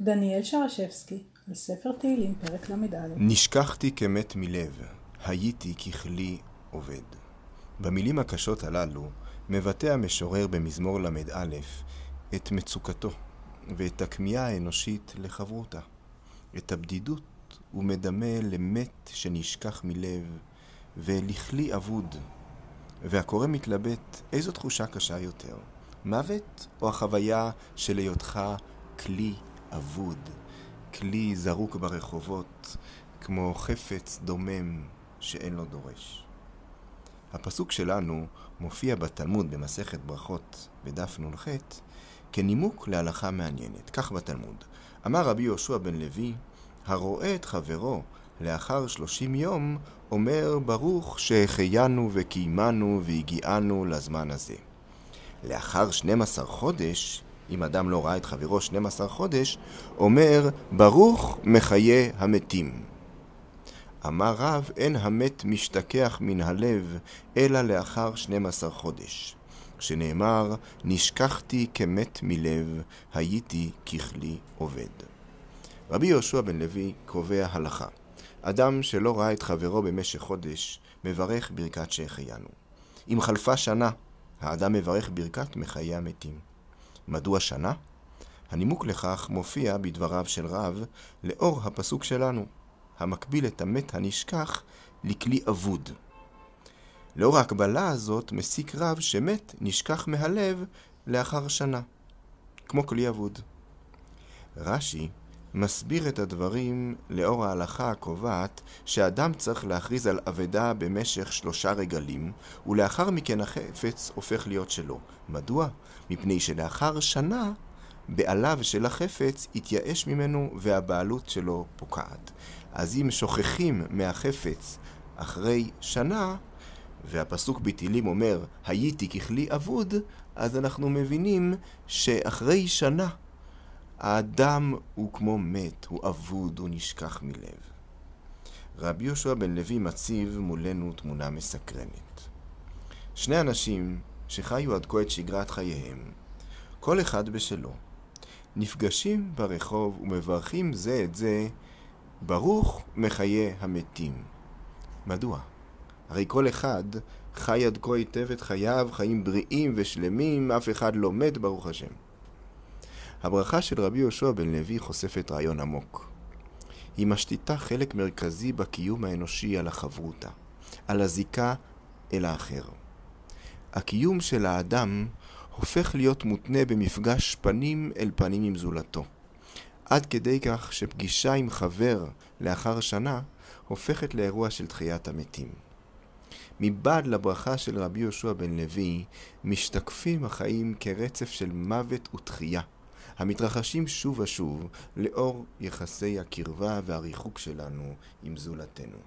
דניאל שרשבסקי, על ספר תהילים, פרק ל"א. נשכחתי כמת מלב, הייתי ככלי עובד. במילים הקשות הללו מבטא המשורר במזמור ל"א את מצוקתו ואת הכמיהה האנושית לחברותה. את הבדידות הוא מדמה למת שנשכח מלב ולכלי אבוד. והקורא מתלבט איזו תחושה קשה יותר, מוות או החוויה של היותך כלי אבוד, כלי זרוק ברחובות, כמו חפץ דומם שאין לו דורש. הפסוק שלנו מופיע בתלמוד במסכת ברכות בדף נ"ח כנימוק להלכה מעניינת. כך בתלמוד: אמר רבי יהושע בן לוי, הרואה את חברו לאחר שלושים יום, אומר ברוך שהחיינו וקיימנו והגיענו לזמן הזה. לאחר 12 חודש, אם אדם לא ראה את חברו 12 חודש, אומר ברוך מחיה המתים. אמר רב, אין המת משתכח מן הלב, אלא לאחר 12 חודש. שנאמר, נשכחתי כמת מלב, הייתי ככלי עובד. רבי יהושע בן לוי קובע הלכה. אדם שלא ראה את חברו במשך חודש, מברך ברכת שהחיינו. אם חלפה שנה, האדם מברך ברכת מחיי המתים. מדוע שנה? הנימוק לכך מופיע בדבריו של רב לאור הפסוק שלנו, המקביל את המת הנשכח לכלי אבוד. לאור ההקבלה הזאת מסיק רב שמת נשכח מהלב לאחר שנה, כמו כלי אבוד. רש"י מסביר את הדברים לאור ההלכה הקובעת שאדם צריך להכריז על אבדה במשך שלושה רגלים, ולאחר מכן החפץ הופך להיות שלו. מדוע? מפני שלאחר שנה בעליו של החפץ יתייאש ממנו והבעלות שלו פוקעת. אז אם שוכחים מהחפץ אחרי שנה, והפסוק בתהילים אומר, הייתי ככלי אבוד, אז אנחנו מבינים שאחרי שנה האדם הוא כמו מת, הוא אבוד, הוא נשכח מלב. רבי יהושע בן לוי מציב מולנו תמונה מסקרנת. שני אנשים שחיו עד כה את שגרת חייהם, כל אחד בשלו, נפגשים ברחוב ומברכים זה את זה, ברוך מחיי המתים. מדוע? הרי כל אחד חי עד כה היטב את חייו, חיים בריאים ושלמים, אף אחד לא מת, ברוך השם. הברכה של רבי יהושע בן לוי חושפת רעיון עמוק. היא משתיתה חלק מרכזי בקיום האנושי על החברותה, על הזיקה אל האחר. הקיום של האדם הופך להיות מותנה במפגש פנים אל פנים עם זולתו. עד כדי כך שפגישה עם חבר לאחר שנה הופכת לאירוע של תחיית המתים. מבעד לברכה של רבי יהושע בן לוי משתקפים החיים כרצף של מוות ותחייה. המתרחשים שוב ושוב לאור יחסי הקרבה והריחוק שלנו עם זולתנו.